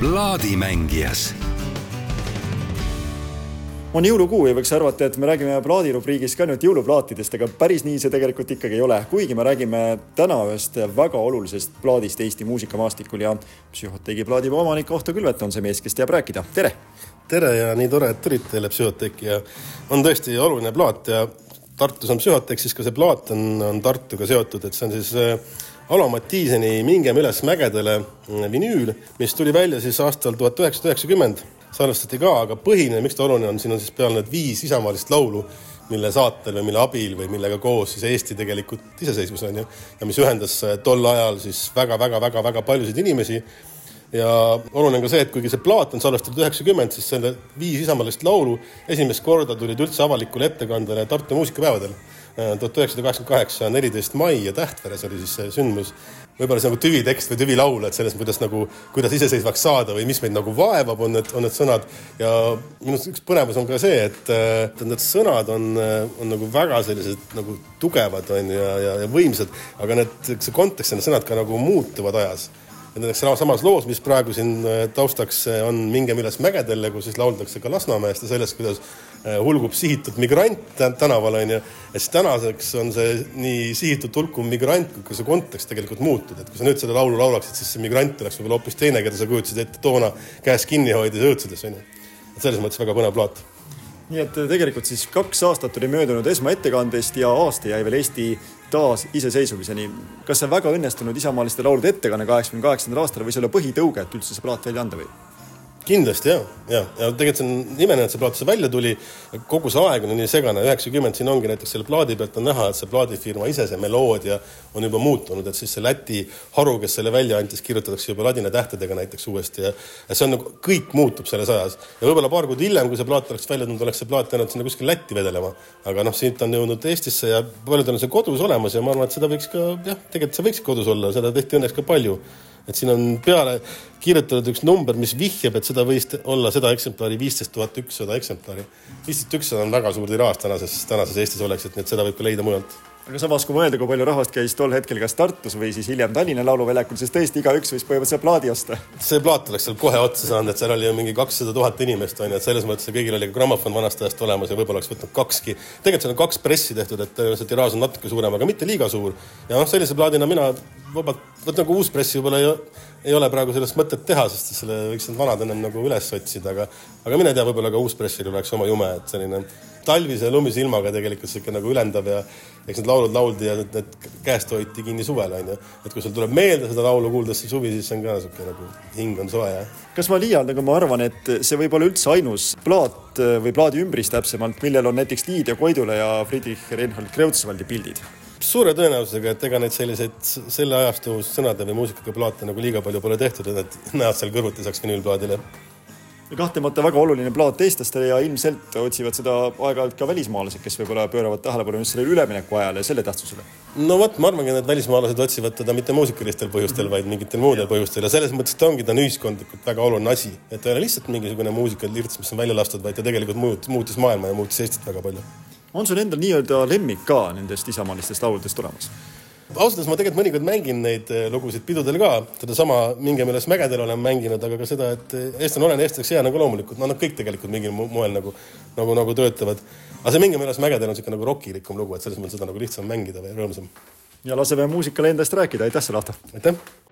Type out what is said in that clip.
plaadimängijas. On jõulukuu ja võiks arvata, et me räägime plaadirubriigis ka ainult jõuluplaatidest, aga päris nii see tegelikult ikkagi ei ole, kuigi me räägime täna ühest väga olulisest plaadist Eesti muusikamaastikul ja Psühhoteegi plaadi omanik Ohto Külvet on see mees, kes teab rääkida, tere! tere ja nii tore, et tulite jälle Psühhoteeki ja on tõesti oluline plaat ja Tartus on Psühhoteek, siis ka see plaat on, on Tartuga seotud, et see on siis äh, Alo Mattiiseni Mingem üles mägedele mm, vinüül, mis tuli välja siis aastal tuhat üheksasada üheksakümmend. Salvestati ka, aga põhiline, miks ta oluline on, siin on siis peal need viis isamaalist laulu, mille saatel või mille abil või millega koos siis Eesti tegelikult iseseisvus on ju, ja mis ühendas äh, tol ajal siis väga-väga-väga-väga paljusid inimesi. ja oluline on ka see, et kuigi see plaat on salvestatud üheksakümmend, siis selle viis isamaalist laulu esimest korda tulid üldse avalikule ettekandele Tartu muusikapäevadel tuhat üheksasada kaheksakümmend kaheksa, neliteist mai ja Tähtveres oli siis see sündmus. Võib-olla see nagu tüvitekst või tüvilaul, et selles mõttes nagu, kuidas iseseisvaks saada või mis meid nagu vaevab, on need, on need sõnad. ja minu arust üks põnevus on ka see, et, et need sõnad on, on nagu väga sellised nagu tugevad on ju ja, ja, ja võimsad, aga need, see kontekst ja need sõnad ka nagu muutuvad ajas näiteks samas loos, mis praegu siin äh, taustaks äh, on Mingem üles mägedele, kus siis lauldakse ka Lasnamäest ja sellest, kuidas äh, hulgub sihitud migrant tänaval onju. ja siis tänaseks on see nii sihitud hulkuv migrant kui ka see kontekst tegelikult muutunud, et kui sa nüüd seda laulu laulaksid, siis see migrant oleks võib-olla hoopis teine, keda sa kujutasid ette toona käes kinni hoides õõtsudes onju. et selles mõttes väga põnev plaat nii et tegelikult siis kaks aastat oli möödunud esmaettekandest ja aasta jäi veel Eesti taasiseseisvumiseni. kas see väga õnnestunud isamaaliste laulude ettekanne kaheksakümne kaheksandal aastal võis olla põhitõuge, et üldse see plaat välja anda või? Kindlasti ja, ja, ja tegelikult see on imeline, et see plaat üldse välja tuli. kogu see aeg on nii segane, üheksakümmend siin ongi näiteks selle plaadi pealt on näha, et see plaadifirma ise, see meloodia on juba muutunud, et siis see Läti haru, kes selle välja andis, kirjutatakse juba ladina tähtedega näiteks uuesti ja, ja see on nagu kõik muutub selles ajas. ja võib-olla paar kuud hiljem, kui see plaat oleks välja tulnud, oleks see plaat jäänud sinna kuskil Lätti vedelema. aga noh, siit on jõudnud Eestisse ja paljudel on see kodus olemas ja ma arvan, et seda võiks ka jah, tegelikult see võiks kodus olla, seda tehti õnneks ka palju et siin on peale kirjutatud üks number, mis vihjab, et seda võis olla seda eksemplari viisteist tuhat ükssada eksemplari. viisteist ükssada on väga suur tiraaž tänases, tänases Eestis oleks, et nii et seda võib ka leida mujalt aga samas, kui mõelda, kui palju rahvast käis tol hetkel kas Tartus või siis hiljem Tallinna Lauluväljakul, siis tõesti igaüks võis põhimõtteliselt plaadi osta. see plaat oleks seal kohe otsa saanud, et seal oli ju mingi kakssada tuhat inimest onju, et selles mõttes kõigil oli grammofon vanast ajast olemas ja võib-olla oleks võtnud kakski. tegelikult seal on kaks pressi tehtud, et see tiraaž on natuke suurem, aga mitte liiga suur. ja noh, sellise plaadina mina vabalt, vot nagu uus press võib-olla ei, ei ole praegu sellest mõtet teha, sest selle võiks need vanad ennem nagu üles otsida, aga aga mine tea, võib-olla ka uus pressil oleks oma jume, et selline talvise lumise ilmaga tegelikult sihuke nagu ülendav ja eks need laulud lauldi ja need, need käest hoiti kinni suvel onju. et kui sul tuleb meelde seda laulu kuuldes see suvi, siis see on ka sihuke nagu hing on soe kas ma liialdan, kui ma arvan, et see võib olla üldse ainus plaat või plaadi ümbris täpsemalt, millel on näiteks Lydia Koidula ja Friedrich Reinhold Kreutzwaldi pildid? suure tõenäosusega, et ega neid selliseid selle ajastu sõnade või muusikaga plaate nagu liiga palju pole tehtud, et need näevad seal kõrvuti saaks vinüülplaadile kahtlemata väga oluline plaat eestlastele ja ilmselt otsivad seda aeg-ajalt ka välismaalased, kes võib-olla pööravad tähelepanu just sellele ülemineku ajale ja selle tähtsusele. no vot, ma arvangi, et need välismaalased otsivad teda mitte muusikalistel põhjustel, vaid mingitel muudel põhjustel ja selles mõttes ta ongi, ta on ühiskondlikult väga oluline asi, et ta ei ole lihtsalt mingisugune muusikalirts, mis on välja lastud, vaid ta tegelikult muutis, muutis maailma ja muutis Eestit väga palju. on sul endal nii-öelda lemmik ka nendest isamaalistest lauludest olemas? Ausalt öeldes ma tegelikult mõnikord mängin neid eh, lugusid pidudel ka, sedasama Mingem üles mägedel olen mänginud, aga ka seda, et eh, eestlane olen, eestlaseks jää nagu loomulikult, no nad kõik tegelikult mingil moel nagu, nagu, nagu töötavad. aga see Mingem üles mägedel on niisugune nagu rokilikum lugu, et selles mõttes seda nagu lihtsam mängida või rõõmsam. ja laseme muusikale endast rääkida, aitäh sulle, Ahto! aitäh!